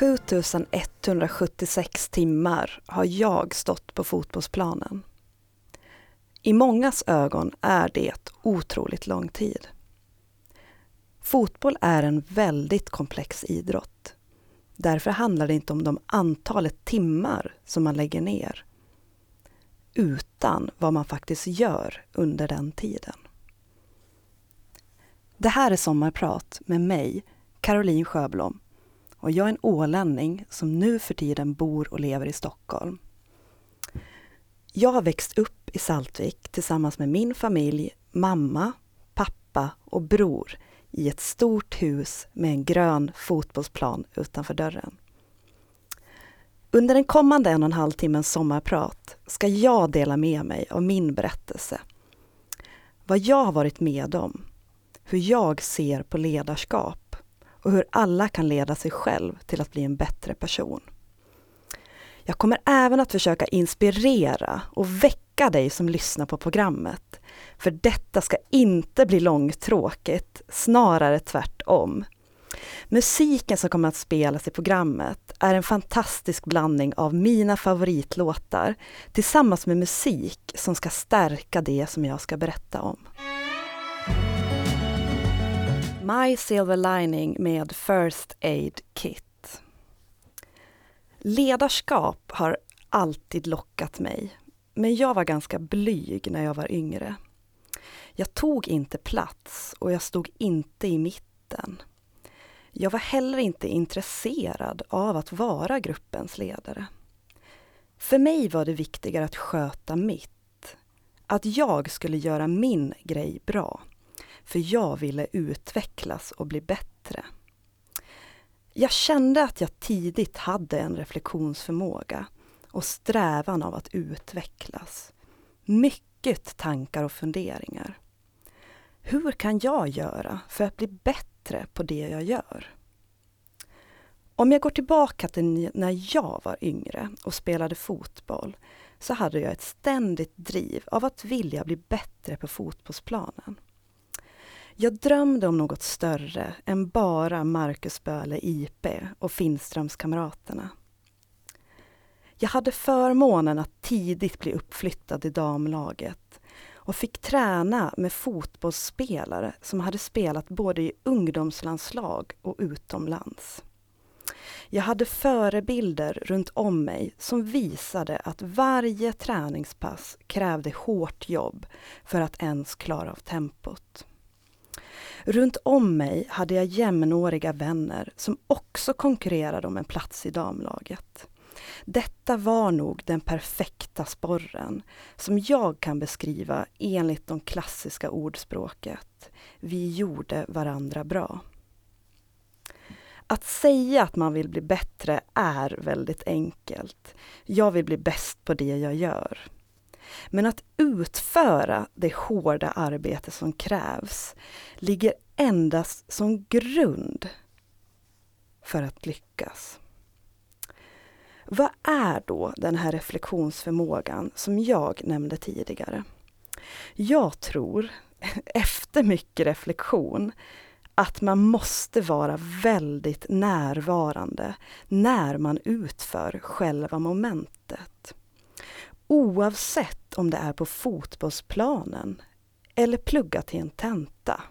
7176 timmar har jag stått på fotbollsplanen. I mångas ögon är det otroligt lång tid. Fotboll är en väldigt komplex idrott. Därför handlar det inte om de antalet timmar som man lägger ner, utan vad man faktiskt gör under den tiden. Det här är Sommarprat med mig, Caroline Sjöblom, och jag är en ålänning som nu för tiden bor och lever i Stockholm. Jag har växt upp i Saltvik tillsammans med min familj, mamma, pappa och bror i ett stort hus med en grön fotbollsplan utanför dörren. Under den kommande en och en halv timmens sommarprat ska jag dela med mig av min berättelse. Vad jag har varit med om, hur jag ser på ledarskap och hur alla kan leda sig själv till att bli en bättre person. Jag kommer även att försöka inspirera och väcka dig som lyssnar på programmet. För detta ska inte bli långtråkigt, snarare tvärtom. Musiken som kommer att spelas i programmet är en fantastisk blandning av mina favoritlåtar tillsammans med musik som ska stärka det som jag ska berätta om. My Silver Lining med First Aid Kit. Ledarskap har alltid lockat mig, men jag var ganska blyg när jag var yngre. Jag tog inte plats och jag stod inte i mitten. Jag var heller inte intresserad av att vara gruppens ledare. För mig var det viktigare att sköta mitt. Att jag skulle göra min grej bra. För jag ville utvecklas och bli bättre. Jag kände att jag tidigt hade en reflektionsförmåga och strävan av att utvecklas. Mycket tankar och funderingar. Hur kan jag göra för att bli bättre på det jag gör? Om jag går tillbaka till när jag var yngre och spelade fotboll så hade jag ett ständigt driv av att vilja bli bättre på fotbollsplanen. Jag drömde om något större än bara Marcus Böhle IP och Finströmskamraterna. Jag hade förmånen att tidigt bli uppflyttad i damlaget och fick träna med fotbollsspelare som hade spelat både i ungdomslandslag och utomlands. Jag hade förebilder runt om mig som visade att varje träningspass krävde hårt jobb för att ens klara av tempot. Runt om mig hade jag jämnåriga vänner som också konkurrerade om en plats i damlaget. Detta var nog den perfekta sporren som jag kan beskriva enligt de klassiska ordspråket. Vi gjorde varandra bra. Att säga att man vill bli bättre är väldigt enkelt. Jag vill bli bäst på det jag gör. Men att utföra det hårda arbete som krävs ligger endast som grund för att lyckas. Vad är då den här reflektionsförmågan som jag nämnde tidigare? Jag tror, efter mycket reflektion, att man måste vara väldigt närvarande när man utför själva momentet. Oavsett om det är på fotbollsplanen eller plugga till en tenta.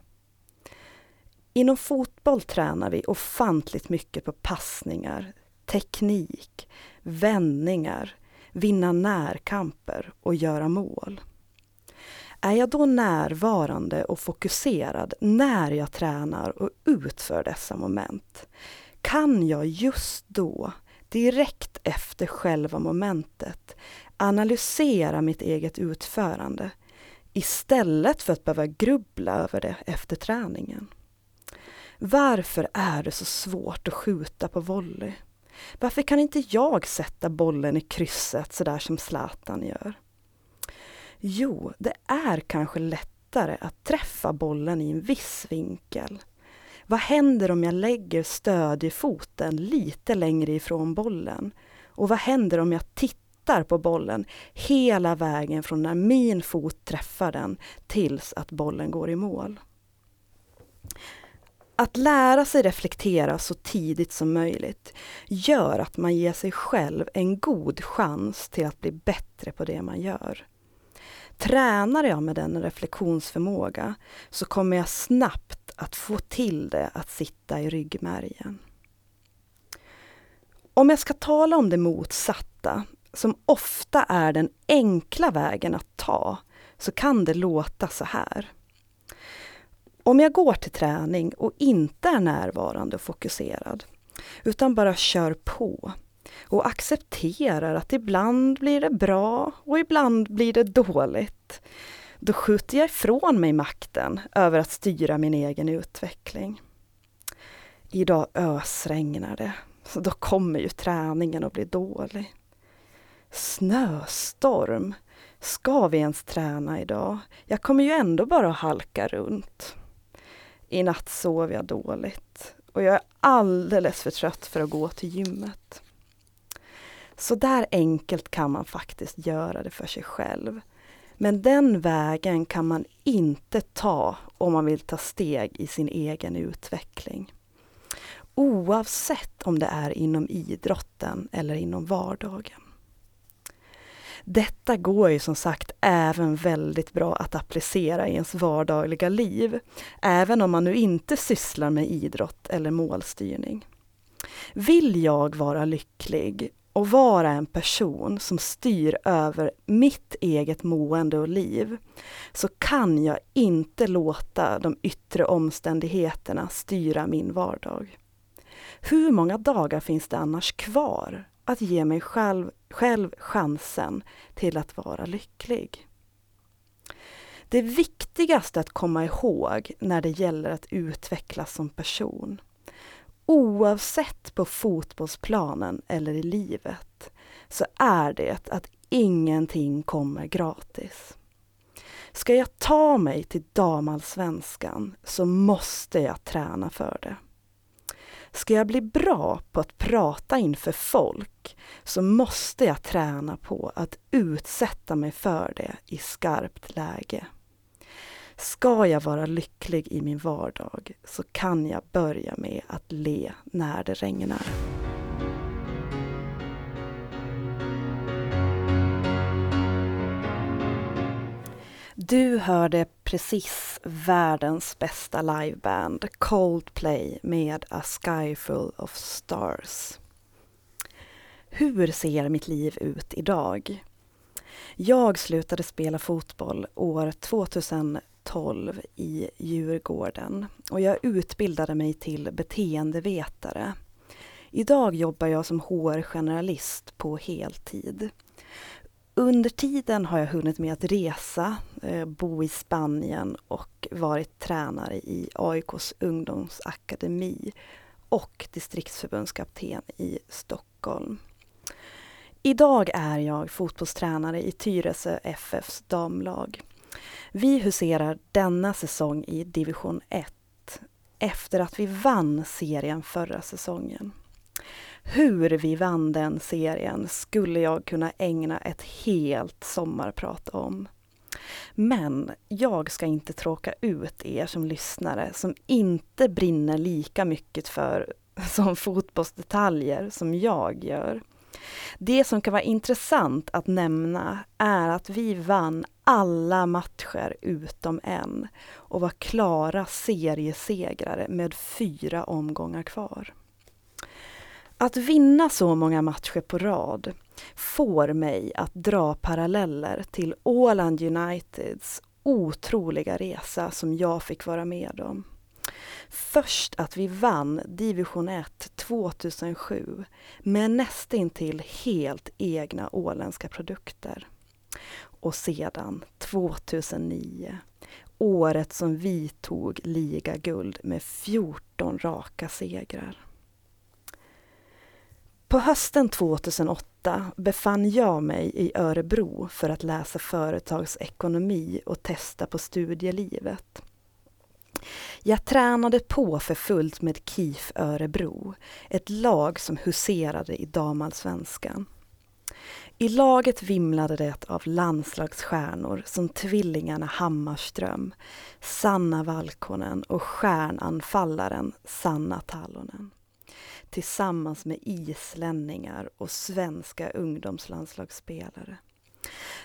Inom fotboll tränar vi ofantligt mycket på passningar, teknik, vändningar, vinna närkamper och göra mål. Är jag då närvarande och fokuserad när jag tränar och utför dessa moment? Kan jag just då, direkt efter själva momentet, analysera mitt eget utförande istället för att behöva grubbla över det efter träningen? Varför är det så svårt att skjuta på volley? Varför kan inte jag sätta bollen i krysset sådär som Zlatan gör? Jo, det är kanske lättare att träffa bollen i en viss vinkel. Vad händer om jag lägger stödjefoten lite längre ifrån bollen? Och vad händer om jag tittar på bollen hela vägen från när min fot träffar den tills att bollen går i mål? Att lära sig reflektera så tidigt som möjligt gör att man ger sig själv en god chans till att bli bättre på det man gör. Tränar jag med den reflektionsförmåga så kommer jag snabbt att få till det att sitta i ryggmärgen. Om jag ska tala om det motsatta, som ofta är den enkla vägen att ta, så kan det låta så här. Om jag går till träning och inte är närvarande och fokuserad, utan bara kör på och accepterar att ibland blir det bra och ibland blir det dåligt, då skjuter jag ifrån mig makten över att styra min egen utveckling. Idag ösregnar det, så då kommer ju träningen att bli dålig. Snöstorm, ska vi ens träna idag? Jag kommer ju ändå bara halka runt. I natt sov jag dåligt och jag är alldeles för trött för att gå till gymmet. Så där enkelt kan man faktiskt göra det för sig själv. Men den vägen kan man inte ta om man vill ta steg i sin egen utveckling. Oavsett om det är inom idrotten eller inom vardagen. Detta går ju som sagt även väldigt bra att applicera i ens vardagliga liv, även om man nu inte sysslar med idrott eller målstyrning. Vill jag vara lycklig och vara en person som styr över mitt eget mående och liv, så kan jag inte låta de yttre omständigheterna styra min vardag. Hur många dagar finns det annars kvar att ge mig själv, själv chansen till att vara lycklig? Det viktigaste att komma ihåg när det gäller att utvecklas som person oavsett på fotbollsplanen eller i livet, så är det att ingenting kommer gratis. Ska jag ta mig till damallsvenskan så måste jag träna för det. Ska jag bli bra på att prata inför folk så måste jag träna på att utsätta mig för det i skarpt läge. Ska jag vara lycklig i min vardag så kan jag börja med att le när det regnar. Du hörde precis världens bästa liveband Coldplay med A Sky Full of Stars. Hur ser mitt liv ut idag? Jag slutade spela fotboll år 2012 i Djurgården och jag utbildade mig till beteendevetare. Idag jobbar jag som HR-generalist på heltid. Under tiden har jag hunnit med att resa, eh, bo i Spanien och varit tränare i AIKs ungdomsakademi och distriktsförbundskapten i Stockholm. Idag är jag fotbollstränare i Tyresö FFs damlag. Vi huserar denna säsong i division 1 efter att vi vann serien förra säsongen. Hur vi vann den serien skulle jag kunna ägna ett helt sommarprat om. Men jag ska inte tråka ut er som lyssnare som inte brinner lika mycket för som fotbollsdetaljer som jag gör. Det som kan vara intressant att nämna är att vi vann alla matcher utom en och var klara seriesegrare med fyra omgångar kvar. Att vinna så många matcher på rad får mig att dra paralleller till Åland Uniteds otroliga resa som jag fick vara med om. Först att vi vann division 1 2007 med nästintill helt egna åländska produkter. Och sedan 2009, året som vi tog ligaguld med 14 raka segrar. På hösten 2008 befann jag mig i Örebro för att läsa företagsekonomi och testa på studielivet. Jag tränade på för fullt med KIF Örebro, ett lag som huserade i damallsvenskan. I laget vimlade det av landslagsstjärnor som tvillingarna Hammarström, Sanna Valkonen och stjärnanfallaren Sanna Talonen. Tillsammans med islänningar och svenska ungdomslandslagsspelare.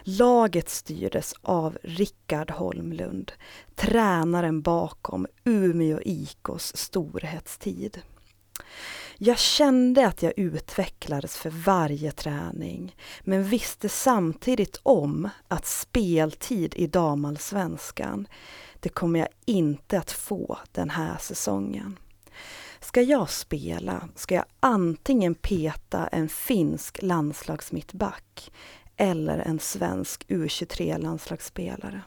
Laget styrdes av Rickard Holmlund, tränaren bakom Umeå IKs storhetstid. Jag kände att jag utvecklades för varje träning, men visste samtidigt om att speltid i damallsvenskan, det kommer jag inte att få den här säsongen. Ska jag spela ska jag antingen peta en finsk landslagsmittback eller en svensk U23-landslagsspelare.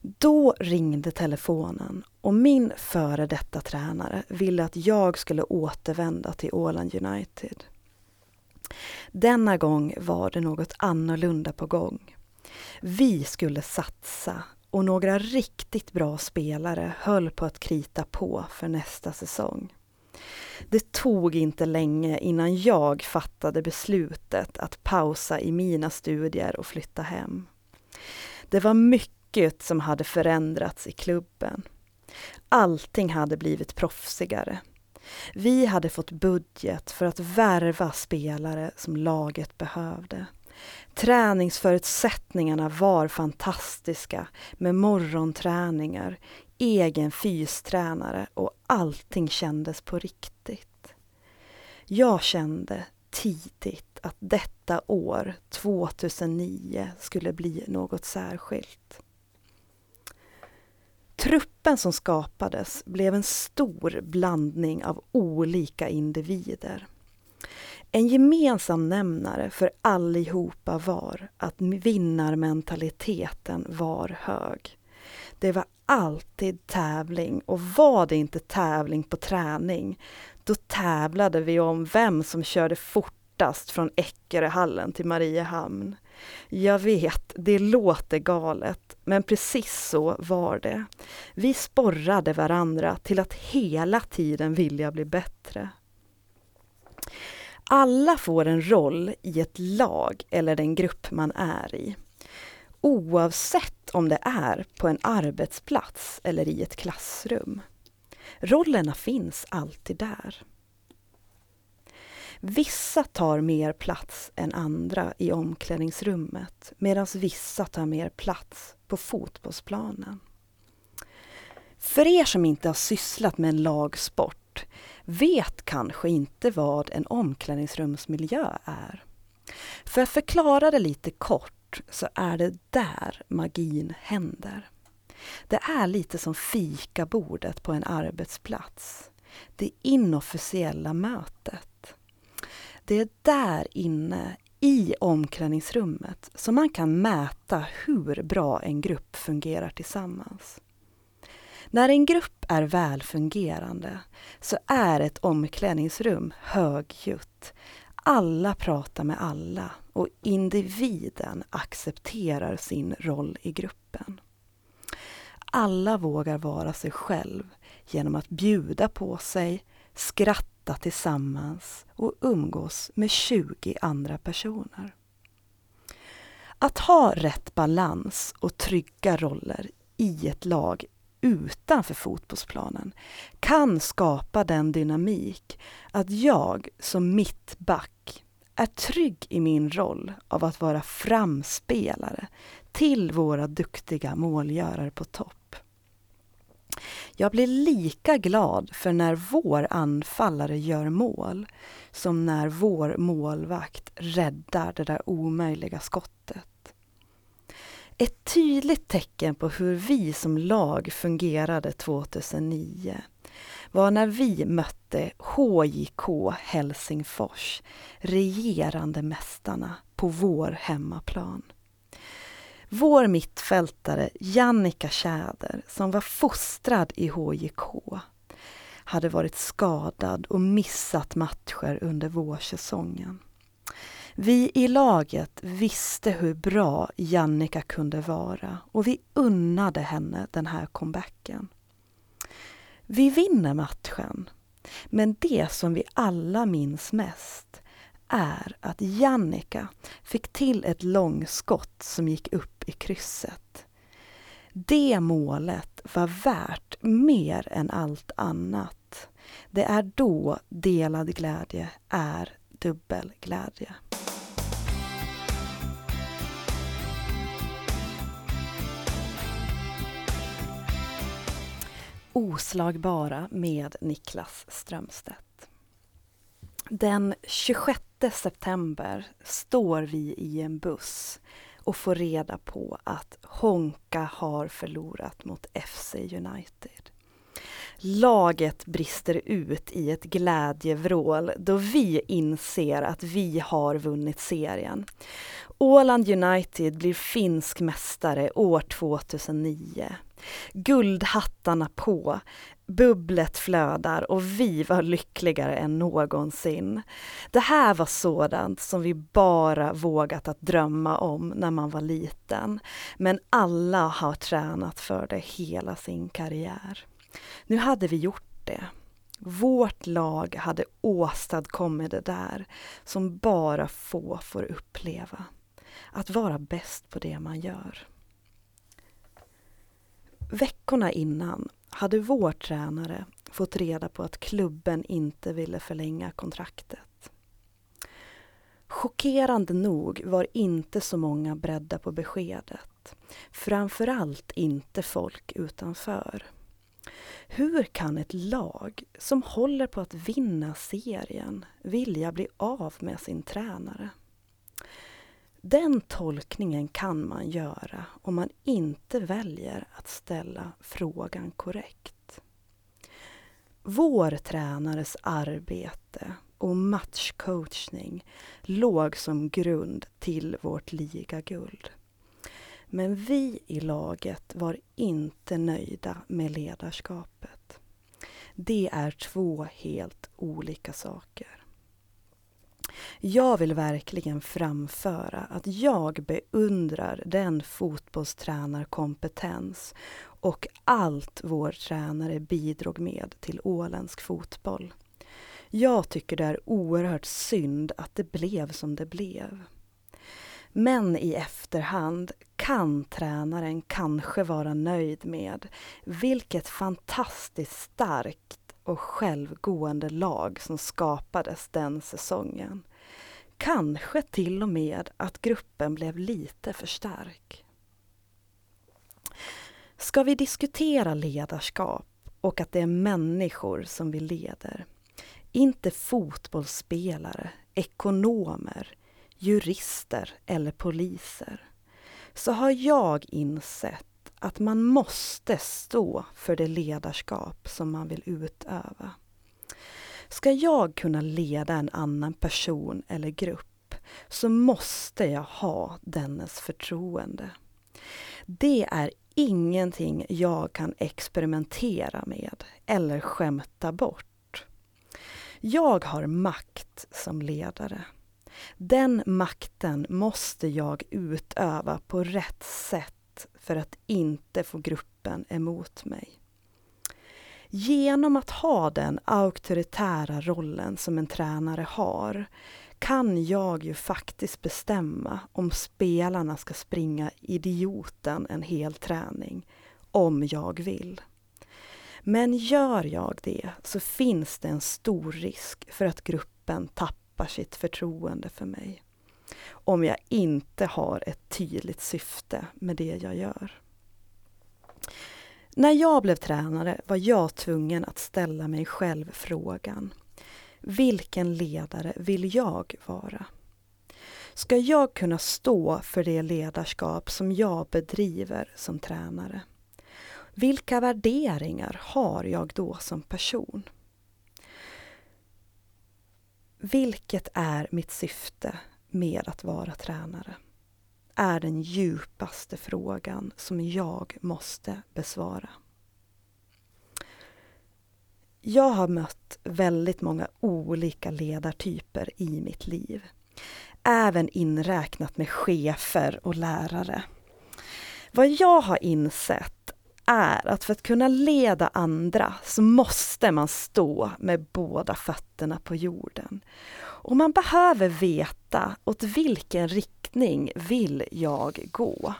Då ringde telefonen och min före detta tränare ville att jag skulle återvända till Åland United. Denna gång var det något annorlunda på gång. Vi skulle satsa och några riktigt bra spelare höll på att krita på för nästa säsong. Det tog inte länge innan jag fattade beslutet att pausa i mina studier och flytta hem. Det var mycket som hade förändrats i klubben. Allting hade blivit proffsigare. Vi hade fått budget för att värva spelare som laget behövde. Träningsförutsättningarna var fantastiska med morgonträningar, egen fystränare och allting kändes på riktigt. Jag kände tidigt att detta år, 2009, skulle bli något särskilt. Truppen som skapades blev en stor blandning av olika individer. En gemensam nämnare för allihopa var att vinnarmentaliteten var hög. Det var alltid tävling och var det inte tävling på träning, då tävlade vi om vem som körde fortast från Eckeröhallen till Mariehamn. Jag vet, det låter galet, men precis så var det. Vi sporrade varandra till att hela tiden vilja bli bättre. Alla får en roll i ett lag eller den grupp man är i. Oavsett om det är på en arbetsplats eller i ett klassrum. Rollerna finns alltid där. Vissa tar mer plats än andra i omklädningsrummet medan vissa tar mer plats på fotbollsplanen. För er som inte har sysslat med en lagsport vet kanske inte vad en omklädningsrumsmiljö är. För att förklara det lite kort så är det där magin händer. Det är lite som fikabordet på en arbetsplats. Det inofficiella mötet. Det är där inne i omklädningsrummet som man kan mäta hur bra en grupp fungerar tillsammans. När en grupp är välfungerande så är ett omklädningsrum högljutt. Alla pratar med alla och individen accepterar sin roll i gruppen. Alla vågar vara sig själv genom att bjuda på sig, skratta tillsammans och umgås med 20 andra personer. Att ha rätt balans och trygga roller i ett lag utanför fotbollsplanen kan skapa den dynamik att jag som mittback är trygg i min roll av att vara framspelare till våra duktiga målgörare på topp. Jag blir lika glad för när vår anfallare gör mål som när vår målvakt räddar det där omöjliga skottet. Ett tydligt tecken på hur vi som lag fungerade 2009 var när vi mötte HJK Helsingfors, regerande mästarna, på vår hemmaplan. Vår mittfältare Jannica Tjäder, som var fostrad i HJK, hade varit skadad och missat matcher under vårsäsongen. Vi i laget visste hur bra Jannica kunde vara och vi unnade henne den här comebacken. Vi vinner matchen, men det som vi alla minns mest är att Jannica fick till ett långskott som gick upp i krysset. Det målet var värt mer än allt annat. Det är då delad glädje är dubbel glädje. Oslagbara med Niklas Strömstedt. Den 26 september står vi i en buss och får reda på att Honka har förlorat mot FC United. Laget brister ut i ett glädjevrål då vi inser att vi har vunnit serien. Åland United blir finsk mästare år 2009. Guldhattarna på, bubblet flödar och vi var lyckligare än någonsin. Det här var sådant som vi bara vågat att drömma om när man var liten. Men alla har tränat för det hela sin karriär. Nu hade vi gjort det. Vårt lag hade åstadkommit det där som bara få får uppleva. Att vara bäst på det man gör. Veckorna innan hade vår tränare fått reda på att klubben inte ville förlänga kontraktet. Chockerande nog var inte så många beredda på beskedet. Framförallt inte folk utanför. Hur kan ett lag som håller på att vinna serien vilja bli av med sin tränare? Den tolkningen kan man göra om man inte väljer att ställa frågan korrekt. Vår tränares arbete och matchcoachning låg som grund till vårt ligaguld. Men vi i laget var inte nöjda med ledarskapet. Det är två helt olika saker. Jag vill verkligen framföra att jag beundrar den fotbollstränarkompetens och allt vår tränare bidrog med till åländsk fotboll. Jag tycker det är oerhört synd att det blev som det blev. Men i efterhand kan tränaren kanske vara nöjd med vilket fantastiskt starkt och självgående lag som skapades den säsongen. Kanske till och med att gruppen blev lite för stark. Ska vi diskutera ledarskap och att det är människor som vi leder, inte fotbollsspelare, ekonomer, jurister eller poliser, så har jag insett att man måste stå för det ledarskap som man vill utöva. Ska jag kunna leda en annan person eller grupp så måste jag ha dennes förtroende. Det är ingenting jag kan experimentera med eller skämta bort. Jag har makt som ledare. Den makten måste jag utöva på rätt sätt för att inte få gruppen emot mig. Genom att ha den auktoritära rollen som en tränare har kan jag ju faktiskt bestämma om spelarna ska springa idioten en hel träning, om jag vill. Men gör jag det så finns det en stor risk för att gruppen tappar sitt förtroende för mig. Om jag inte har ett tydligt syfte med det jag gör. När jag blev tränare var jag tvungen att ställa mig själv frågan. Vilken ledare vill jag vara? Ska jag kunna stå för det ledarskap som jag bedriver som tränare? Vilka värderingar har jag då som person? Vilket är mitt syfte med att vara tränare? är den djupaste frågan som jag måste besvara. Jag har mött väldigt många olika ledartyper i mitt liv. Även inräknat med chefer och lärare. Vad jag har insett är att för att kunna leda andra så måste man stå med båda fötterna på jorden. Och man behöver veta åt vilken riktning vill jag gå.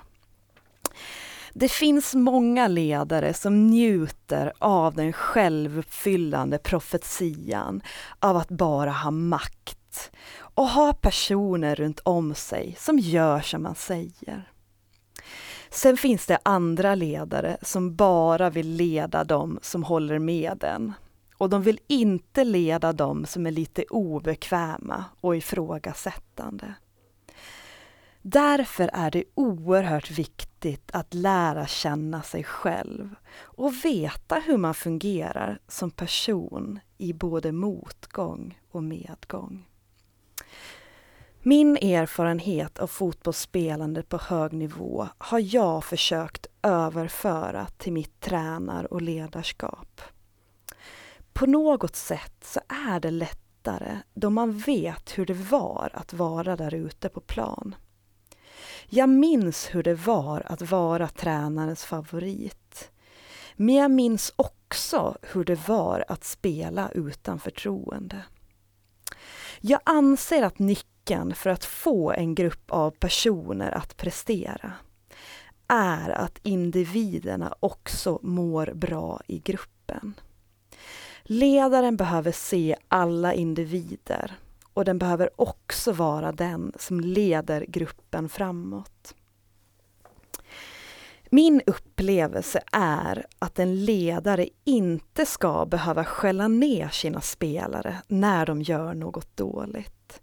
Det finns många ledare som njuter av den självuppfyllande profetian av att bara ha makt och ha personer runt om sig som gör som man säger. Sen finns det andra ledare som bara vill leda dem som håller med en. Och de vill inte leda dem som är lite obekväma och ifrågasättande. Därför är det oerhört viktigt att lära känna sig själv och veta hur man fungerar som person i både motgång och medgång. Min erfarenhet av fotbollsspelande på hög nivå har jag försökt överföra till mitt tränar och ledarskap. På något sätt så är det lättare då man vet hur det var att vara där ute på plan. Jag minns hur det var att vara tränarens favorit. Men jag minns också hur det var att spela utan förtroende. Jag anser att nyckeln för att få en grupp av personer att prestera är att individerna också mår bra i gruppen. Ledaren behöver se alla individer och den behöver också vara den som leder gruppen framåt. Min upplevelse är att en ledare inte ska behöva skälla ner sina spelare när de gör något dåligt.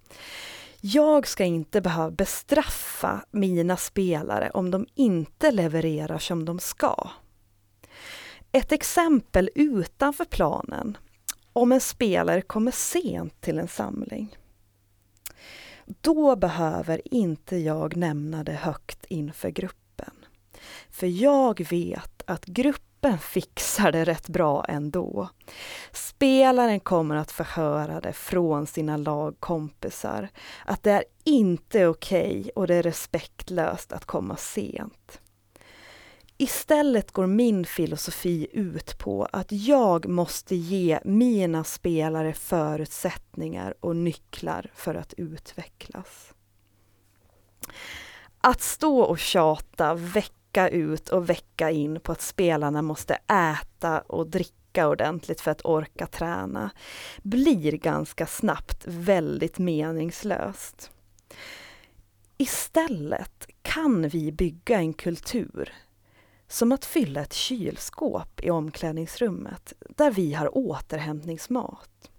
Jag ska inte behöva bestraffa mina spelare om de inte levererar som de ska. Ett exempel utanför planen, om en spelare kommer sent till en samling. Då behöver inte jag nämna det högt inför gruppen. För jag vet att gruppen fixar det rätt bra ändå. Spelaren kommer att förhöra det från sina lagkompisar att det är inte okej okay och det är respektlöst att komma sent. Istället går min filosofi ut på att jag måste ge mina spelare förutsättningar och nycklar för att utvecklas. Att stå och tjata vecka ut och vecka in på att spelarna måste äta och dricka ordentligt för att orka träna blir ganska snabbt väldigt meningslöst. Istället kan vi bygga en kultur som att fylla ett kylskåp i omklädningsrummet där vi har återhämtningsmat.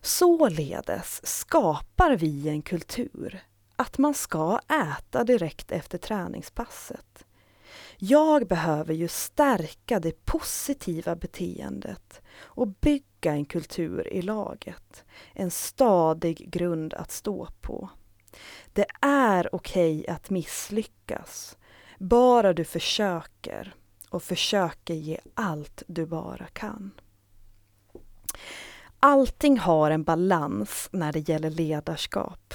Således skapar vi en kultur att man ska äta direkt efter träningspasset. Jag behöver ju stärka det positiva beteendet och bygga en kultur i laget. En stadig grund att stå på. Det är okej okay att misslyckas bara du försöker och försöker ge allt du bara kan. Allting har en balans när det gäller ledarskap.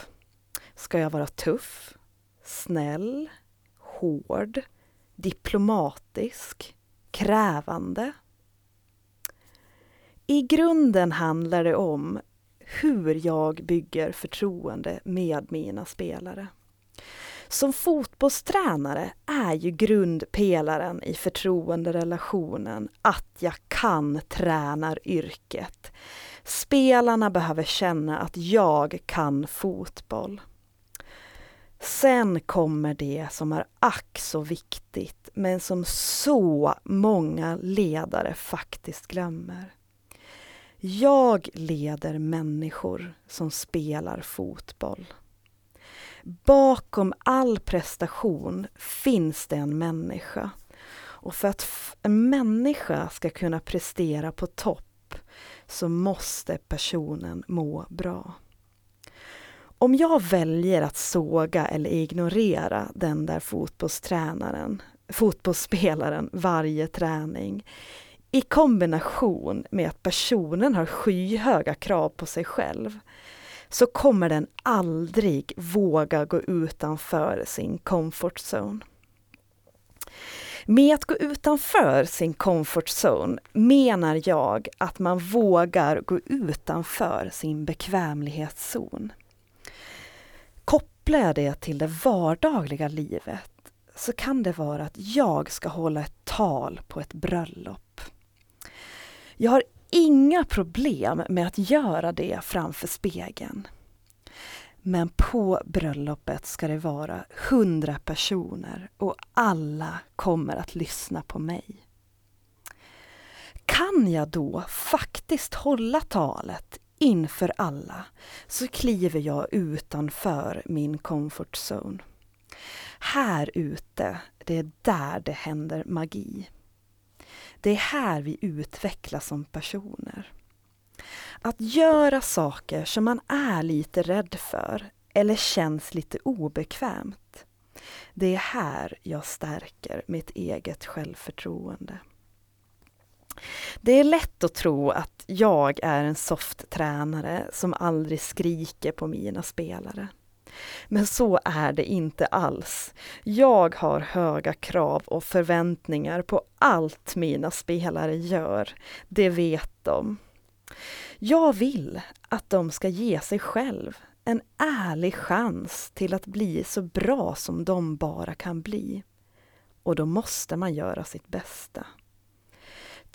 Ska jag vara tuff, snäll, hård, diplomatisk, krävande? I grunden handlar det om hur jag bygger förtroende med mina spelare. Som fotbollstränare är ju grundpelaren i förtroenderelationen att jag kan tränaryrket. Spelarna behöver känna att jag kan fotboll. Sen kommer det som är ack så viktigt, men som så många ledare faktiskt glömmer. Jag leder människor som spelar fotboll. Bakom all prestation finns det en människa. Och för att en människa ska kunna prestera på topp så måste personen må bra. Om jag väljer att såga eller ignorera den där fotbollstränaren, fotbollsspelaren varje träning i kombination med att personen har skyhöga krav på sig själv så kommer den aldrig våga gå utanför sin comfort zone. Med att gå utanför sin comfort zone menar jag att man vågar gå utanför sin bekvämlighetszon. Kopplar jag det till det vardagliga livet så kan det vara att jag ska hålla ett tal på ett bröllop. Jag har inga problem med att göra det framför spegeln. Men på bröllopet ska det vara hundra personer och alla kommer att lyssna på mig. Kan jag då faktiskt hålla talet inför alla så kliver jag utanför min comfort zone. Här ute, det är där det händer magi. Det är här vi utvecklas som personer. Att göra saker som man är lite rädd för eller känns lite obekvämt. Det är här jag stärker mitt eget självförtroende. Det är lätt att tro att jag är en soft tränare som aldrig skriker på mina spelare. Men så är det inte alls. Jag har höga krav och förväntningar på allt mina spelare gör. Det vet de. Jag vill att de ska ge sig själv en ärlig chans till att bli så bra som de bara kan bli. Och då måste man göra sitt bästa.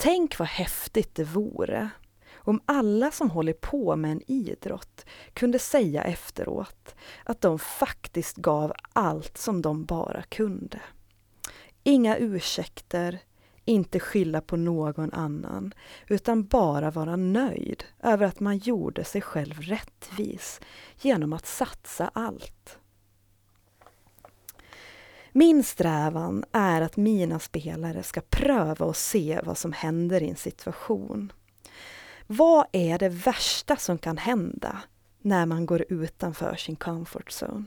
Tänk vad häftigt det vore om alla som håller på med en idrott kunde säga efteråt att de faktiskt gav allt som de bara kunde. Inga ursäkter, inte skylla på någon annan, utan bara vara nöjd över att man gjorde sig själv rättvis genom att satsa allt. Min strävan är att mina spelare ska pröva och se vad som händer i en situation. Vad är det värsta som kan hända när man går utanför sin comfort zone?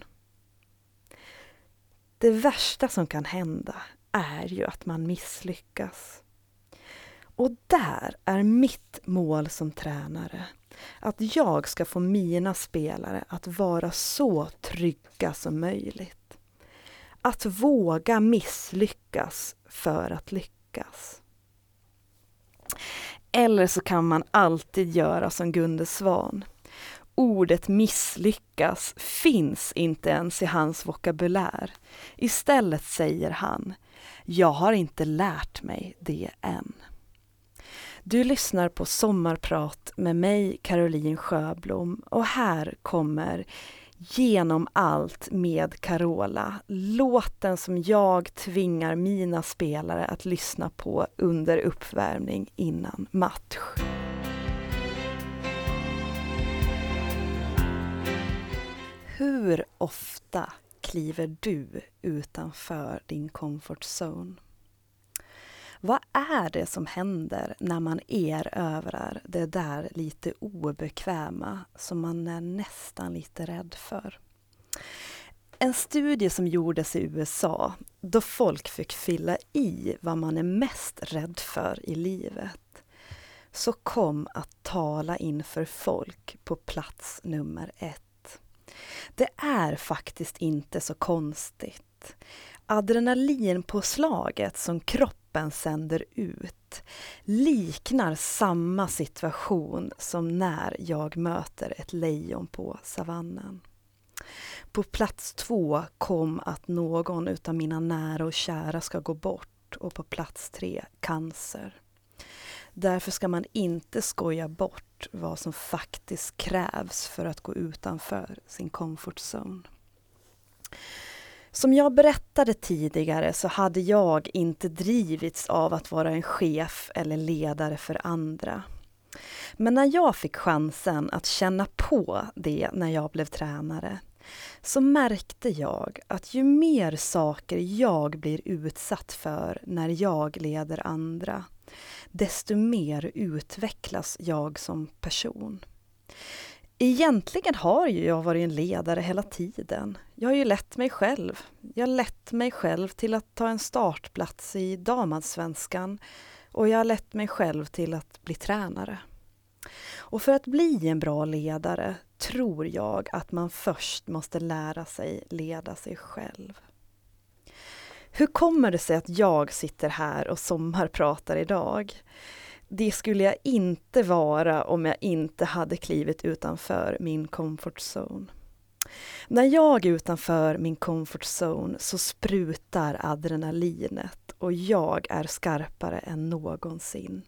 Det värsta som kan hända är ju att man misslyckas. Och där är mitt mål som tränare att jag ska få mina spelare att vara så trygga som möjligt. Att våga misslyckas för att lyckas. Eller så kan man alltid göra som Gunde Svan. Ordet misslyckas finns inte ens i hans vokabulär. Istället säger han, jag har inte lärt mig det än. Du lyssnar på Sommarprat med mig, Caroline Sjöblom, och här kommer Genom allt med Carola. Låten som jag tvingar mina spelare att lyssna på under uppvärmning innan match. Hur ofta kliver du utanför din comfort zone? Vad är det som händer när man erövrar det där lite obekväma som man är nästan lite rädd för? En studie som gjordes i USA då folk fick fylla i vad man är mest rädd för i livet så kom att tala inför folk på plats nummer ett. Det är faktiskt inte så konstigt. Adrenalinpåslaget som kroppen kroppen sänder ut liknar samma situation som när jag möter ett lejon på savannen. På plats två kom att någon utav mina nära och kära ska gå bort och på plats tre cancer. Därför ska man inte skoja bort vad som faktiskt krävs för att gå utanför sin comfort zone. Som jag berättade tidigare så hade jag inte drivits av att vara en chef eller ledare för andra. Men när jag fick chansen att känna på det när jag blev tränare så märkte jag att ju mer saker jag blir utsatt för när jag leder andra, desto mer utvecklas jag som person. Egentligen har ju jag varit en ledare hela tiden. Jag har ju lett mig själv. Jag har lett mig själv till att ta en startplats i damallsvenskan och jag har lett mig själv till att bli tränare. Och för att bli en bra ledare tror jag att man först måste lära sig leda sig själv. Hur kommer det sig att jag sitter här och sommarpratar idag? Det skulle jag inte vara om jag inte hade klivit utanför min comfort zone. När jag är utanför min comfort zone så sprutar adrenalinet och jag är skarpare än någonsin.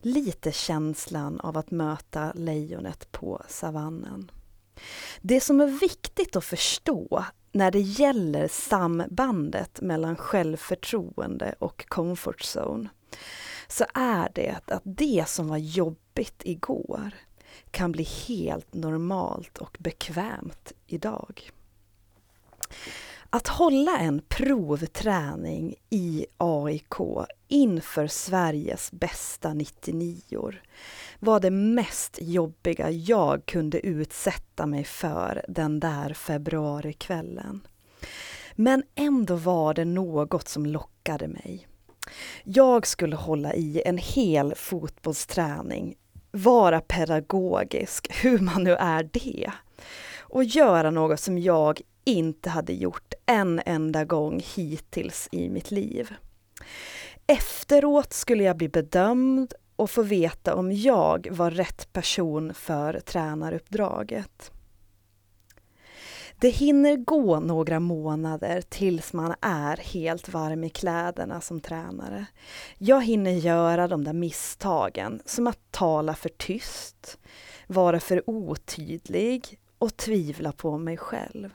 Lite känslan av att möta lejonet på savannen. Det som är viktigt att förstå när det gäller sambandet mellan självförtroende och comfort zone så är det att det som var jobbigt igår kan bli helt normalt och bekvämt idag. Att hålla en provträning i AIK inför Sveriges bästa 99 var det mest jobbiga jag kunde utsätta mig för den där februarikvällen. Men ändå var det något som lockade mig. Jag skulle hålla i en hel fotbollsträning, vara pedagogisk, hur man nu är det, och göra något som jag inte hade gjort en enda gång hittills i mitt liv. Efteråt skulle jag bli bedömd och få veta om jag var rätt person för tränaruppdraget. Det hinner gå några månader tills man är helt varm i kläderna som tränare. Jag hinner göra de där misstagen, som att tala för tyst, vara för otydlig och tvivla på mig själv.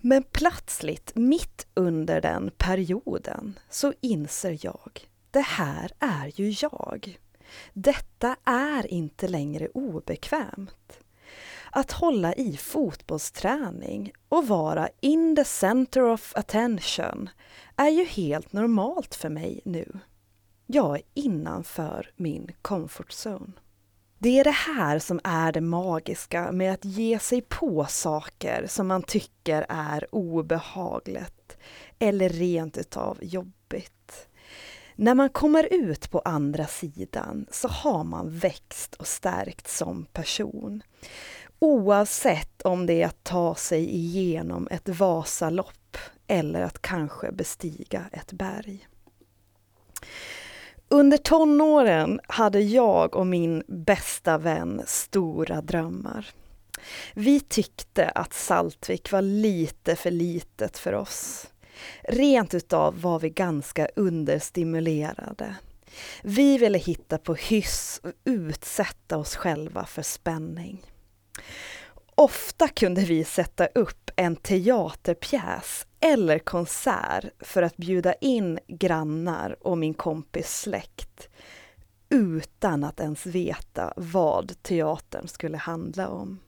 Men plötsligt, mitt under den perioden, så inser jag, det här är ju jag. Detta är inte längre obekvämt. Att hålla i fotbollsträning och vara in the center of attention är ju helt normalt för mig nu. Jag är innanför min comfort zone. Det är det här som är det magiska med att ge sig på saker som man tycker är obehagligt eller rent utav jobbigt. När man kommer ut på andra sidan så har man växt och stärkt som person. Oavsett om det är att ta sig igenom ett Vasalopp eller att kanske bestiga ett berg. Under tonåren hade jag och min bästa vän stora drömmar. Vi tyckte att Saltvik var lite för litet för oss. Rent utav var vi ganska understimulerade. Vi ville hitta på hyss och utsätta oss själva för spänning. Ofta kunde vi sätta upp en teaterpjäs eller konsert för att bjuda in grannar och min kompis släkt utan att ens veta vad teatern skulle handla om.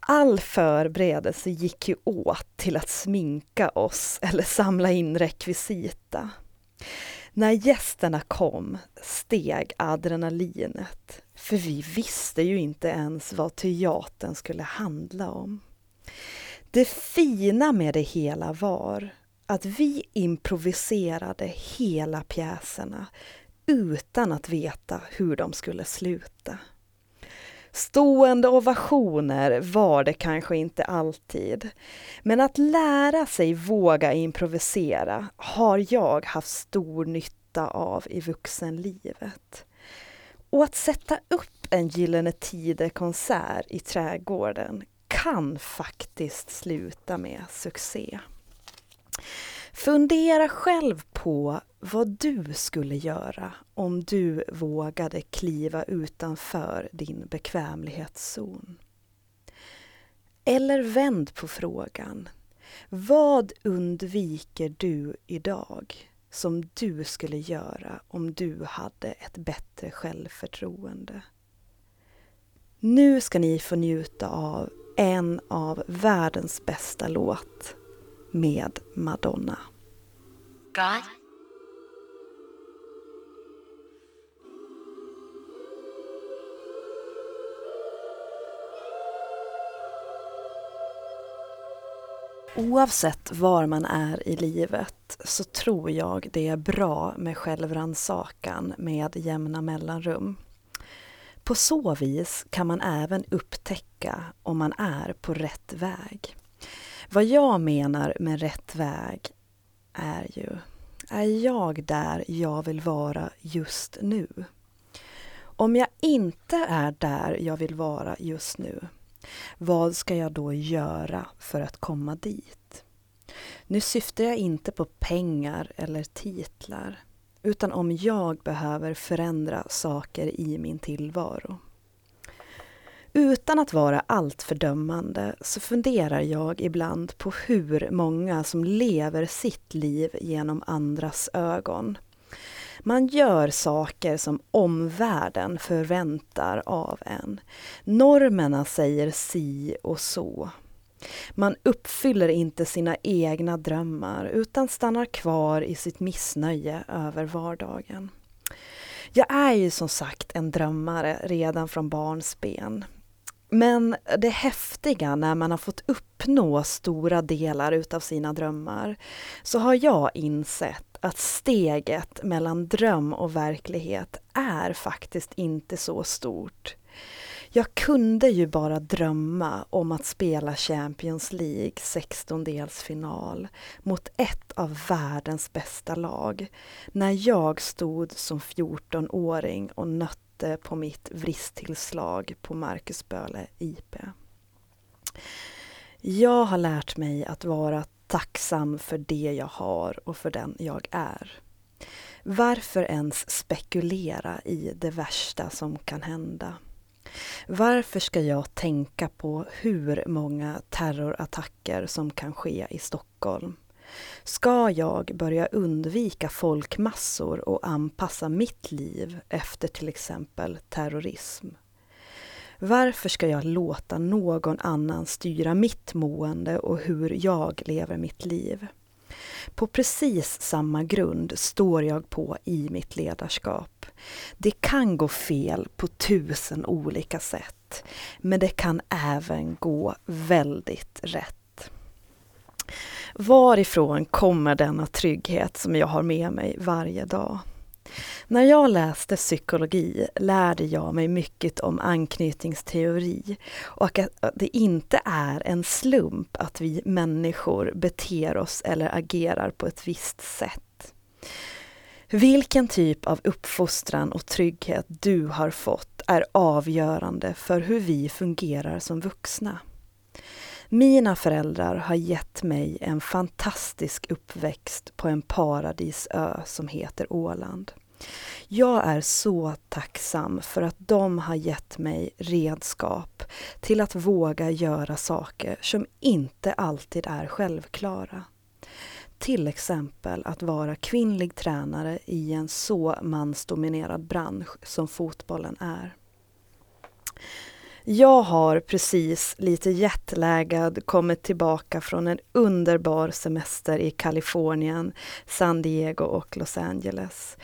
All förberedelse gick ju åt till att sminka oss eller samla in rekvisita. När gästerna kom steg adrenalinet, för vi visste ju inte ens vad teatern skulle handla om. Det fina med det hela var att vi improviserade hela pjäserna utan att veta hur de skulle sluta. Stående ovationer var det kanske inte alltid. Men att lära sig våga improvisera har jag haft stor nytta av i vuxenlivet. Och att sätta upp en Gyllene Tider-konsert i trädgården kan faktiskt sluta med succé. Fundera själv på vad du skulle göra om du vågade kliva utanför din bekvämlighetszon. Eller vänd på frågan. Vad undviker du idag som du skulle göra om du hade ett bättre självförtroende? Nu ska ni få njuta av en av världens bästa låt med Madonna. God Oavsett var man är i livet så tror jag det är bra med självrannsakan med jämna mellanrum. På så vis kan man även upptäcka om man är på rätt väg. Vad jag menar med rätt väg är ju, är jag där jag vill vara just nu? Om jag inte är där jag vill vara just nu, vad ska jag då göra för att komma dit? Nu syftar jag inte på pengar eller titlar, utan om jag behöver förändra saker i min tillvaro. Utan att vara alltför dömande så funderar jag ibland på hur många som lever sitt liv genom andras ögon. Man gör saker som omvärlden förväntar av en. Normerna säger si och så. Man uppfyller inte sina egna drömmar utan stannar kvar i sitt missnöje över vardagen. Jag är ju som sagt en drömmare redan från barnsben. Men det häftiga när man har fått uppnå stora delar utav sina drömmar så har jag insett att steget mellan dröm och verklighet är faktiskt inte så stort. Jag kunde ju bara drömma om att spela Champions League 16-delsfinal mot ett av världens bästa lag när jag stod som 14-åring och nötte på mitt vristtillslag på Marcus Böhle IP. Jag har lärt mig att vara tacksam för det jag har och för den jag är. Varför ens spekulera i det värsta som kan hända? Varför ska jag tänka på hur många terrorattacker som kan ske i Stockholm? Ska jag börja undvika folkmassor och anpassa mitt liv efter till exempel terrorism? Varför ska jag låta någon annan styra mitt mående och hur jag lever mitt liv? På precis samma grund står jag på i mitt ledarskap. Det kan gå fel på tusen olika sätt, men det kan även gå väldigt rätt. Varifrån kommer denna trygghet som jag har med mig varje dag? När jag läste psykologi lärde jag mig mycket om anknytningsteori och att det inte är en slump att vi människor beter oss eller agerar på ett visst sätt. Vilken typ av uppfostran och trygghet du har fått är avgörande för hur vi fungerar som vuxna. Mina föräldrar har gett mig en fantastisk uppväxt på en paradisö som heter Åland. Jag är så tacksam för att de har gett mig redskap till att våga göra saker som inte alltid är självklara. Till exempel att vara kvinnlig tränare i en så mansdominerad bransch som fotbollen är. Jag har precis lite jetlaggad kommit tillbaka från en underbar semester i Kalifornien, San Diego och Los Angeles.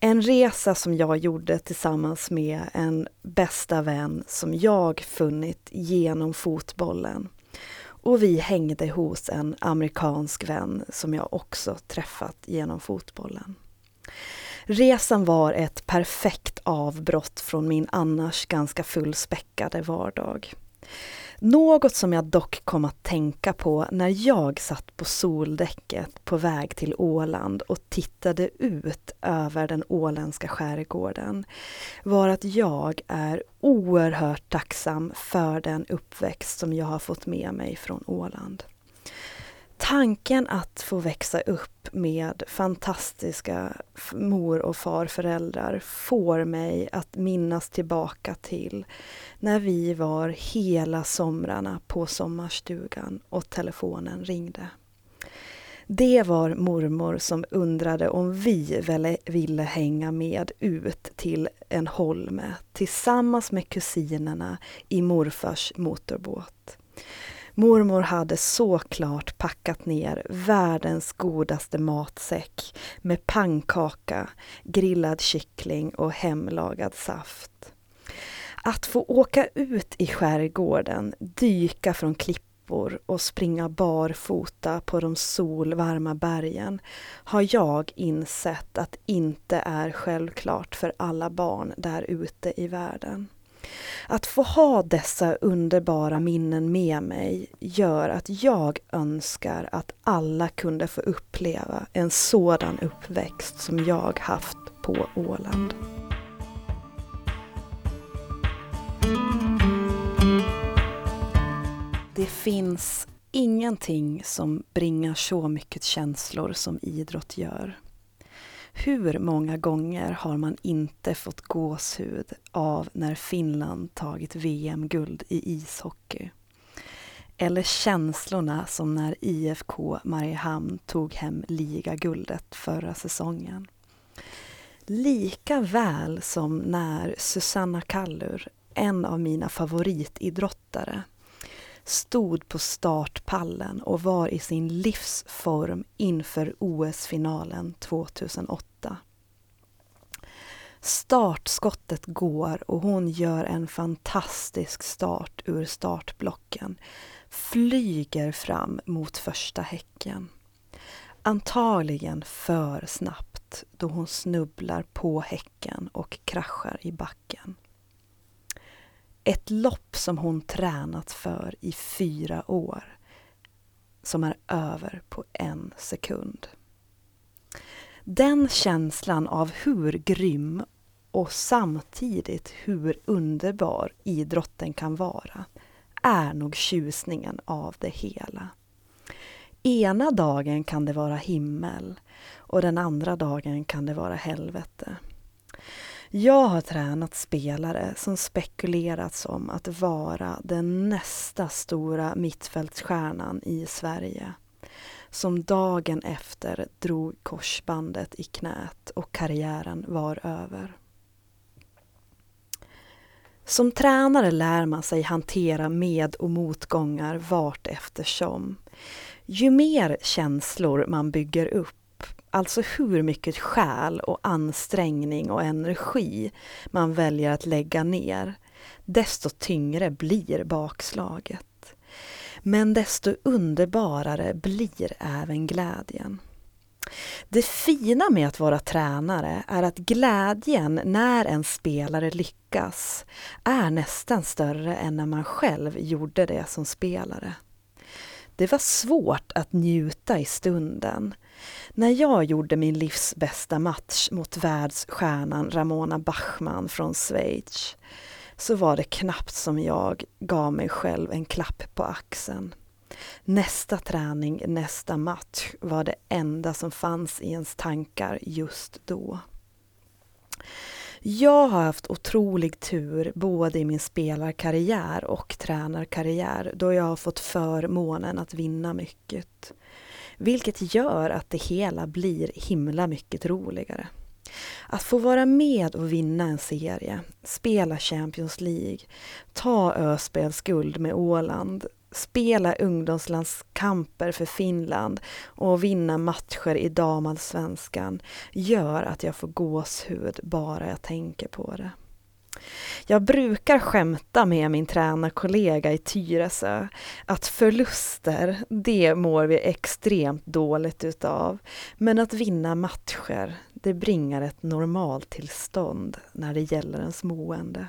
En resa som jag gjorde tillsammans med en bästa vän som jag funnit genom fotbollen. Och vi hängde hos en amerikansk vän som jag också träffat genom fotbollen. Resan var ett perfekt avbrott från min annars ganska fullspäckade vardag. Något som jag dock kom att tänka på när jag satt på soldäcket på väg till Åland och tittade ut över den åländska skärgården var att jag är oerhört tacksam för den uppväxt som jag har fått med mig från Åland. Tanken att få växa upp med fantastiska mor och farföräldrar får mig att minnas tillbaka till när vi var hela somrarna på sommarstugan och telefonen ringde. Det var mormor som undrade om vi e- ville hänga med ut till en holme tillsammans med kusinerna i morfars motorbåt. Mormor hade såklart packat ner världens godaste matsäck med pannkaka, grillad kyckling och hemlagad saft. Att få åka ut i skärgården, dyka från klippor och springa barfota på de solvarma bergen har jag insett att inte är självklart för alla barn där ute i världen. Att få ha dessa underbara minnen med mig gör att jag önskar att alla kunde få uppleva en sådan uppväxt som jag haft på Åland. Det finns ingenting som bringar så mycket känslor som idrott gör. Hur många gånger har man inte fått gåshud av när Finland tagit VM-guld i ishockey? Eller känslorna som när IFK Mariehamn tog hem ligaguldet förra säsongen. Lika väl som när Susanna Kallur, en av mina favoritidrottare, stod på startpallen och var i sin livsform inför OS-finalen 2008. Startskottet går och hon gör en fantastisk start ur startblocken. Flyger fram mot första häcken. Antagligen för snabbt då hon snubblar på häcken och kraschar i backen. Ett lopp som hon tränat för i fyra år. Som är över på en sekund. Den känslan av hur grym och samtidigt hur underbar idrotten kan vara är nog tjusningen av det hela. Ena dagen kan det vara himmel och den andra dagen kan det vara helvete. Jag har tränat spelare som spekulerats om att vara den nästa stora mittfältsstjärnan i Sverige. Som dagen efter drog korsbandet i knät och karriären var över. Som tränare lär man sig hantera med och motgångar vart eftersom. Ju mer känslor man bygger upp Alltså hur mycket själ och ansträngning och energi man väljer att lägga ner, desto tyngre blir bakslaget. Men desto underbarare blir även glädjen. Det fina med att vara tränare är att glädjen när en spelare lyckas är nästan större än när man själv gjorde det som spelare. Det var svårt att njuta i stunden när jag gjorde min livs bästa match mot världsstjärnan Ramona Bachmann från Schweiz så var det knappt som jag gav mig själv en klapp på axeln. Nästa träning, nästa match var det enda som fanns i ens tankar just då. Jag har haft otrolig tur både i min spelarkarriär och tränarkarriär då jag har fått förmånen att vinna mycket. Vilket gör att det hela blir himla mycket roligare. Att få vara med och vinna en serie, spela Champions League, ta Öspels guld med Åland, spela ungdomslandskamper för Finland och vinna matcher i damallsvenskan gör att jag får gåshud bara jag tänker på det. Jag brukar skämta med min tränarkollega i Tyresö att förluster, det mår vi extremt dåligt utav. Men att vinna matcher, det bringar ett normaltillstånd när det gäller ens mående.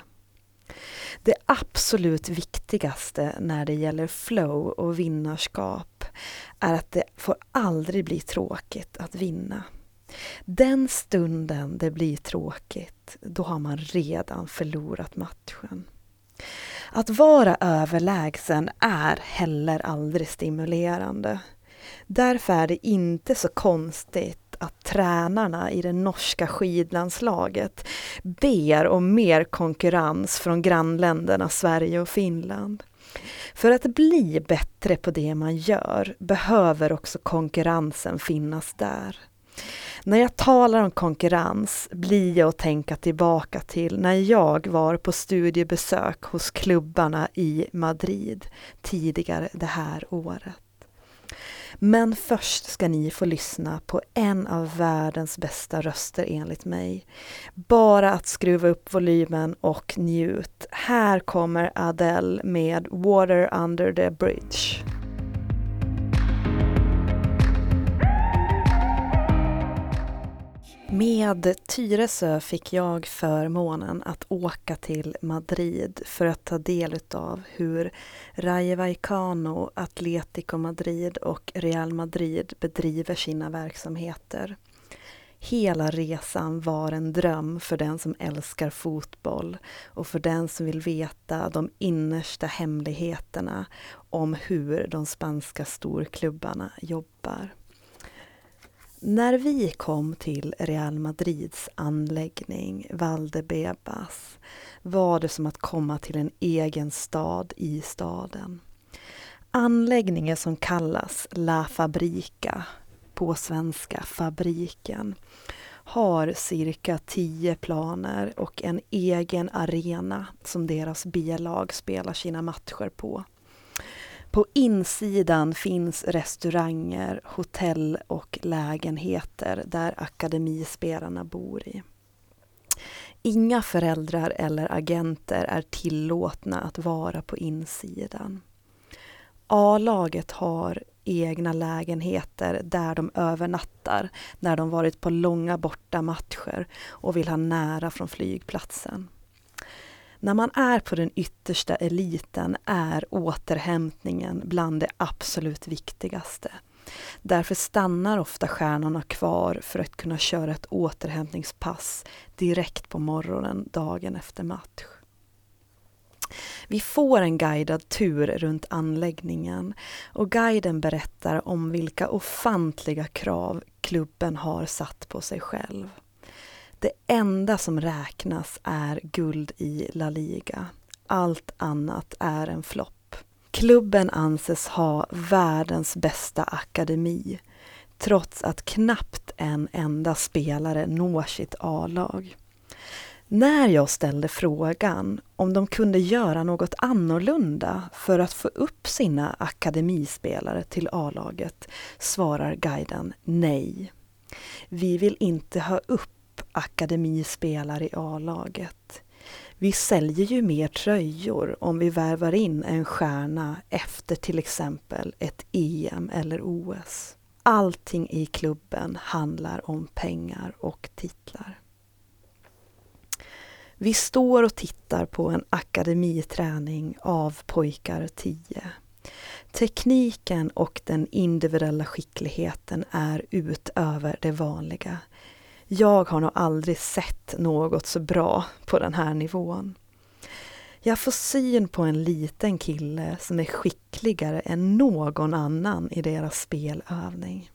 Det absolut viktigaste när det gäller flow och vinnarskap är att det får aldrig bli tråkigt att vinna. Den stunden det blir tråkigt, då har man redan förlorat matchen. Att vara överlägsen är heller aldrig stimulerande. Därför är det inte så konstigt att tränarna i det norska skidlandslaget ber om mer konkurrens från grannländerna Sverige och Finland. För att bli bättre på det man gör behöver också konkurrensen finnas där. När jag talar om konkurrens blir jag att tänka tillbaka till när jag var på studiebesök hos klubbarna i Madrid tidigare det här året. Men först ska ni få lyssna på en av världens bästa röster enligt mig. Bara att skruva upp volymen och njut. Här kommer Adele med Water under the bridge. Med Tyresö fick jag förmånen att åka till Madrid för att ta del av hur Rayo Vallecano, Atletico Madrid och Real Madrid bedriver sina verksamheter. Hela resan var en dröm för den som älskar fotboll och för den som vill veta de innersta hemligheterna om hur de spanska storklubbarna jobbar. När vi kom till Real Madrids anläggning Valdebebas var det som att komma till en egen stad i staden. Anläggningen som kallas La Fabrica, på svenska Fabriken, har cirka tio planer och en egen arena som deras B-lag spelar sina matcher på. På insidan finns restauranger, hotell och lägenheter där akademispelarna bor i. Inga föräldrar eller agenter är tillåtna att vara på insidan. A-laget har egna lägenheter där de övernattar när de varit på långa bortamatcher och vill ha nära från flygplatsen. När man är på den yttersta eliten är återhämtningen bland det absolut viktigaste. Därför stannar ofta stjärnorna kvar för att kunna köra ett återhämtningspass direkt på morgonen dagen efter match. Vi får en guidad tur runt anläggningen och guiden berättar om vilka ofantliga krav klubben har satt på sig själv. Det enda som räknas är guld i La Liga. Allt annat är en flopp. Klubben anses ha världens bästa akademi trots att knappt en enda spelare når sitt A-lag. När jag ställde frågan om de kunde göra något annorlunda för att få upp sina akademispelare till A-laget svarar guiden nej. Vi vill inte ha upp akademispelare i A-laget. Vi säljer ju mer tröjor om vi värvar in en stjärna efter till exempel ett EM eller OS. Allting i klubben handlar om pengar och titlar. Vi står och tittar på en akademiträning av pojkar 10. Tekniken och den individuella skickligheten är utöver det vanliga. Jag har nog aldrig sett något så bra på den här nivån. Jag får syn på en liten kille som är skickligare än någon annan i deras spelövning.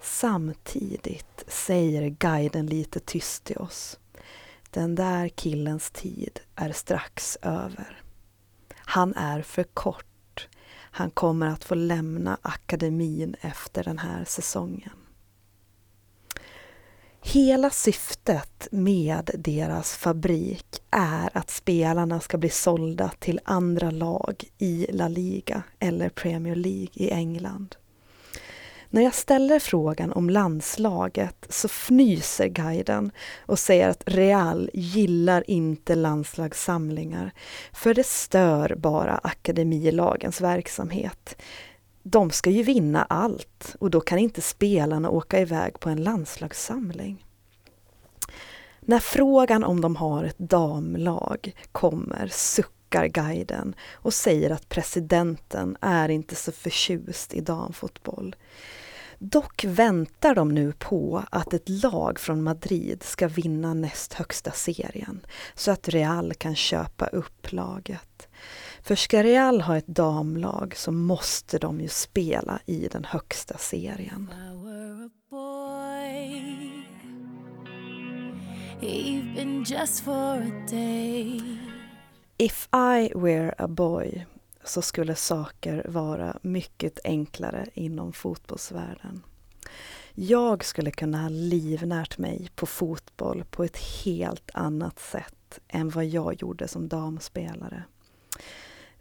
Samtidigt säger guiden lite tyst till oss. Den där killens tid är strax över. Han är för kort. Han kommer att få lämna akademin efter den här säsongen. Hela syftet med deras fabrik är att spelarna ska bli sålda till andra lag i La Liga eller Premier League i England. När jag ställer frågan om landslaget så fnyser guiden och säger att Real gillar inte landslagssamlingar för det stör bara akademilagens verksamhet. De ska ju vinna allt och då kan inte spelarna åka iväg på en landslagssamling. När frågan om de har ett damlag kommer suckar guiden och säger att presidenten är inte så förtjust i damfotboll. Dock väntar de nu på att ett lag från Madrid ska vinna näst högsta serien så att Real kan köpa upp laget. För ska Real ha ett damlag så måste de ju spela i den högsta serien. If I were a boy så skulle saker vara mycket enklare inom fotbollsvärlden. Jag skulle kunna ha livnärt mig på fotboll på ett helt annat sätt än vad jag gjorde som damspelare.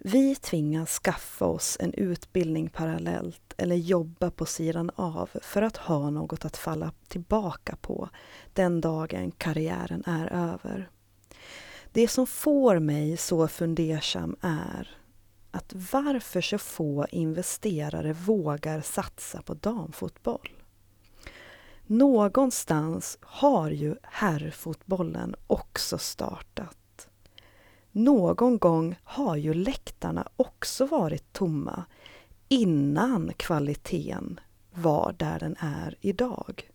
Vi tvingas skaffa oss en utbildning parallellt eller jobba på sidan av för att ha något att falla tillbaka på den dagen karriären är över. Det som får mig så fundersam är att varför så få investerare vågar satsa på damfotboll. Någonstans har ju herrfotbollen också startat. Någon gång har ju läktarna också varit tomma innan kvaliteten var där den är idag.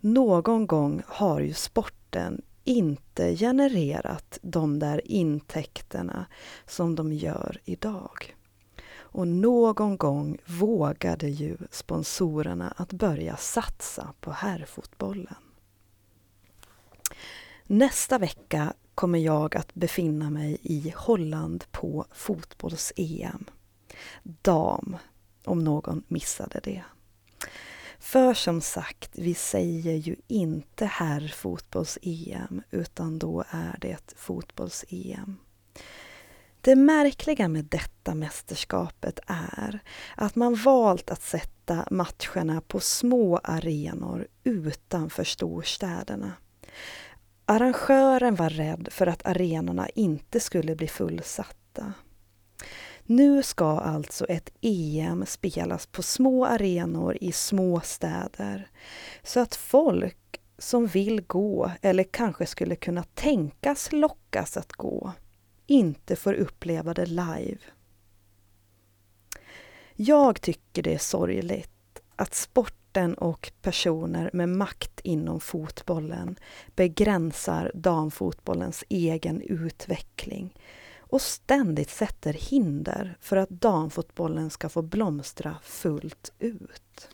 Någon gång har ju sporten inte genererat de där intäkterna som de gör idag. Och någon gång vågade ju sponsorerna att börja satsa på herrfotbollen. Nästa vecka kommer jag att befinna mig i Holland på fotbolls-EM. Dam, om någon missade det. För som sagt, vi säger ju inte herrfotbolls-EM utan då är det fotbolls-EM. Det märkliga med detta mästerskapet är att man valt att sätta matcherna på små arenor utanför storstäderna. Arrangören var rädd för att arenorna inte skulle bli fullsatta. Nu ska alltså ett EM spelas på små arenor i små städer så att folk som vill gå eller kanske skulle kunna tänkas lockas att gå inte får uppleva det live. Jag tycker det är sorgligt att sport sporten och personer med makt inom fotbollen begränsar damfotbollens egen utveckling och ständigt sätter hinder för att damfotbollen ska få blomstra fullt ut.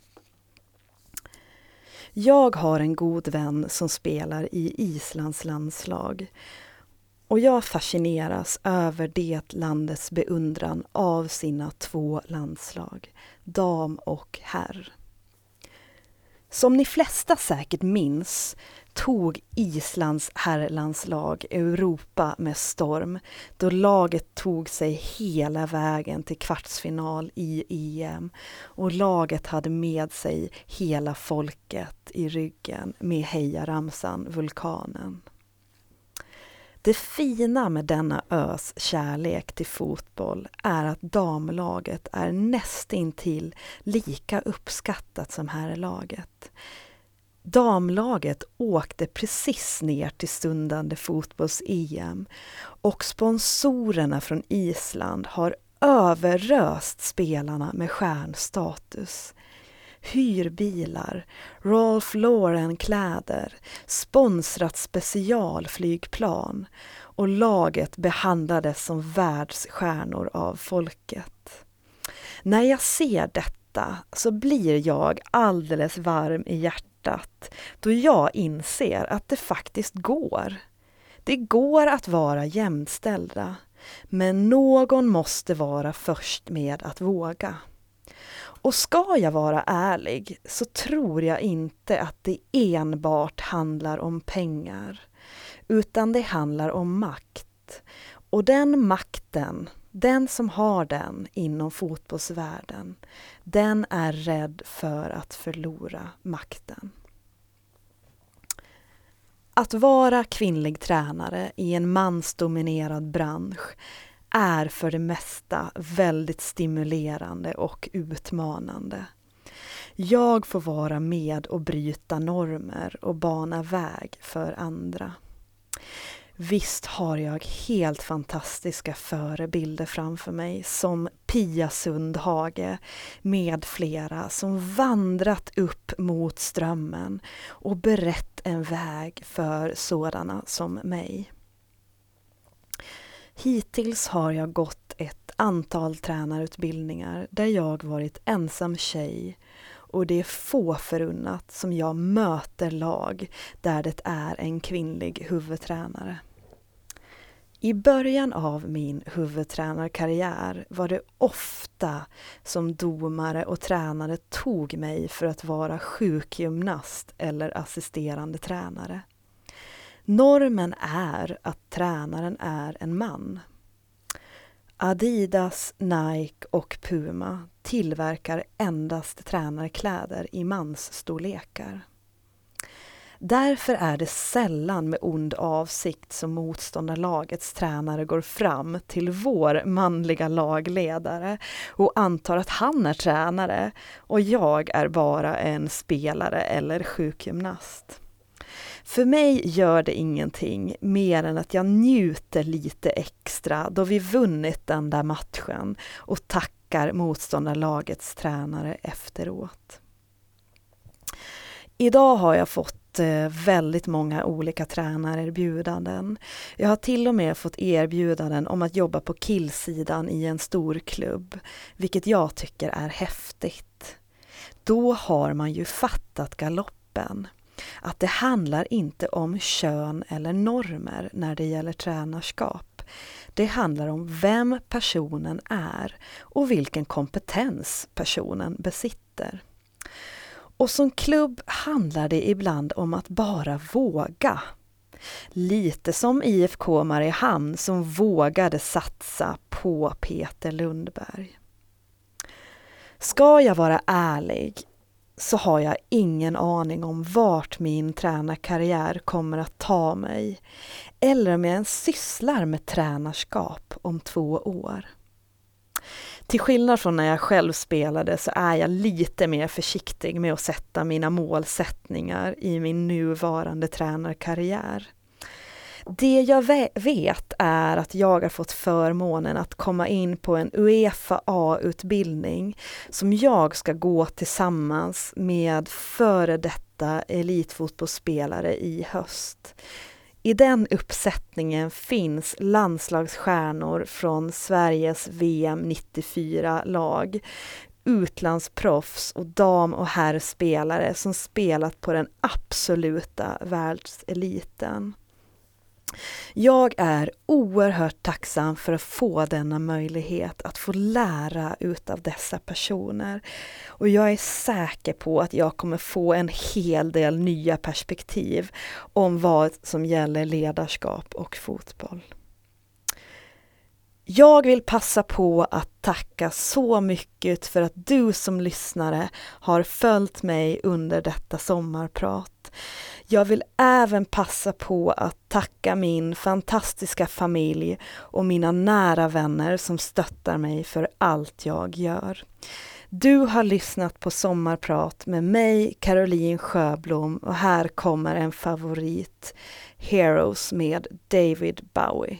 Jag har en god vän som spelar i Islands landslag och jag fascineras över det landets beundran av sina två landslag, dam och herr. Som ni flesta säkert minns tog Islands herrlandslag Europa med storm då laget tog sig hela vägen till kvartsfinal i EM och laget hade med sig hela folket i ryggen med hejaramsan Vulkanen. Det fina med denna ös kärlek till fotboll är att damlaget är nästintill lika uppskattat som herrlaget. Damlaget åkte precis ner till stundande fotbolls-EM och sponsorerna från Island har överröst spelarna med stjärnstatus hyrbilar, Ralph Lauren-kläder, sponsrat specialflygplan och laget behandlades som världsstjärnor av folket. När jag ser detta så blir jag alldeles varm i hjärtat då jag inser att det faktiskt går. Det går att vara jämställda, men någon måste vara först med att våga. Och ska jag vara ärlig så tror jag inte att det enbart handlar om pengar, utan det handlar om makt. Och den makten, den som har den inom fotbollsvärlden, den är rädd för att förlora makten. Att vara kvinnlig tränare i en mansdominerad bransch är för det mesta väldigt stimulerande och utmanande. Jag får vara med och bryta normer och bana väg för andra. Visst har jag helt fantastiska förebilder framför mig som Pia Sundhage med flera som vandrat upp mot strömmen och berett en väg för sådana som mig. Hittills har jag gått ett antal tränarutbildningar där jag varit ensam tjej och det är få förunnat som jag möter lag där det är en kvinnlig huvudtränare. I början av min huvudtränarkarriär var det ofta som domare och tränare tog mig för att vara sjukgymnast eller assisterande tränare. Normen är att tränaren är en man. Adidas, Nike och Puma tillverkar endast tränarkläder i mansstorlekar. Därför är det sällan med ond avsikt som motståndarlagets tränare går fram till vår manliga lagledare och antar att han är tränare och jag är bara en spelare eller sjukgymnast. För mig gör det ingenting mer än att jag njuter lite extra då vi vunnit den där matchen och tackar motståndarlagets tränare efteråt. Idag har jag fått eh, väldigt många olika tränarerbjudanden. Jag har till och med fått erbjudanden om att jobba på killsidan i en stor klubb, vilket jag tycker är häftigt. Då har man ju fattat galoppen att det handlar inte om kön eller normer när det gäller tränarskap. Det handlar om vem personen är och vilken kompetens personen besitter. Och som klubb handlar det ibland om att bara våga. Lite som IFK Mariehamn som vågade satsa på Peter Lundberg. Ska jag vara ärlig så har jag ingen aning om vart min tränarkarriär kommer att ta mig eller om jag ens sysslar med tränarskap om två år. Till skillnad från när jag själv spelade så är jag lite mer försiktig med att sätta mina målsättningar i min nuvarande tränarkarriär. Det jag vet är att jag har fått förmånen att komma in på en Uefa A-utbildning som jag ska gå tillsammans med före detta elitfotbollsspelare i höst. I den uppsättningen finns landslagsstjärnor från Sveriges VM 94-lag, utlandsproffs och dam och herrspelare som spelat på den absoluta världseliten. Jag är oerhört tacksam för att få denna möjlighet att få lära utav dessa personer. Och jag är säker på att jag kommer få en hel del nya perspektiv om vad som gäller ledarskap och fotboll. Jag vill passa på att tacka så mycket för att du som lyssnare har följt mig under detta sommarprat. Jag vill även passa på att tacka min fantastiska familj och mina nära vänner som stöttar mig för allt jag gör. Du har lyssnat på Sommarprat med mig, Caroline Sjöblom och här kommer en favorit, Heroes med David Bowie.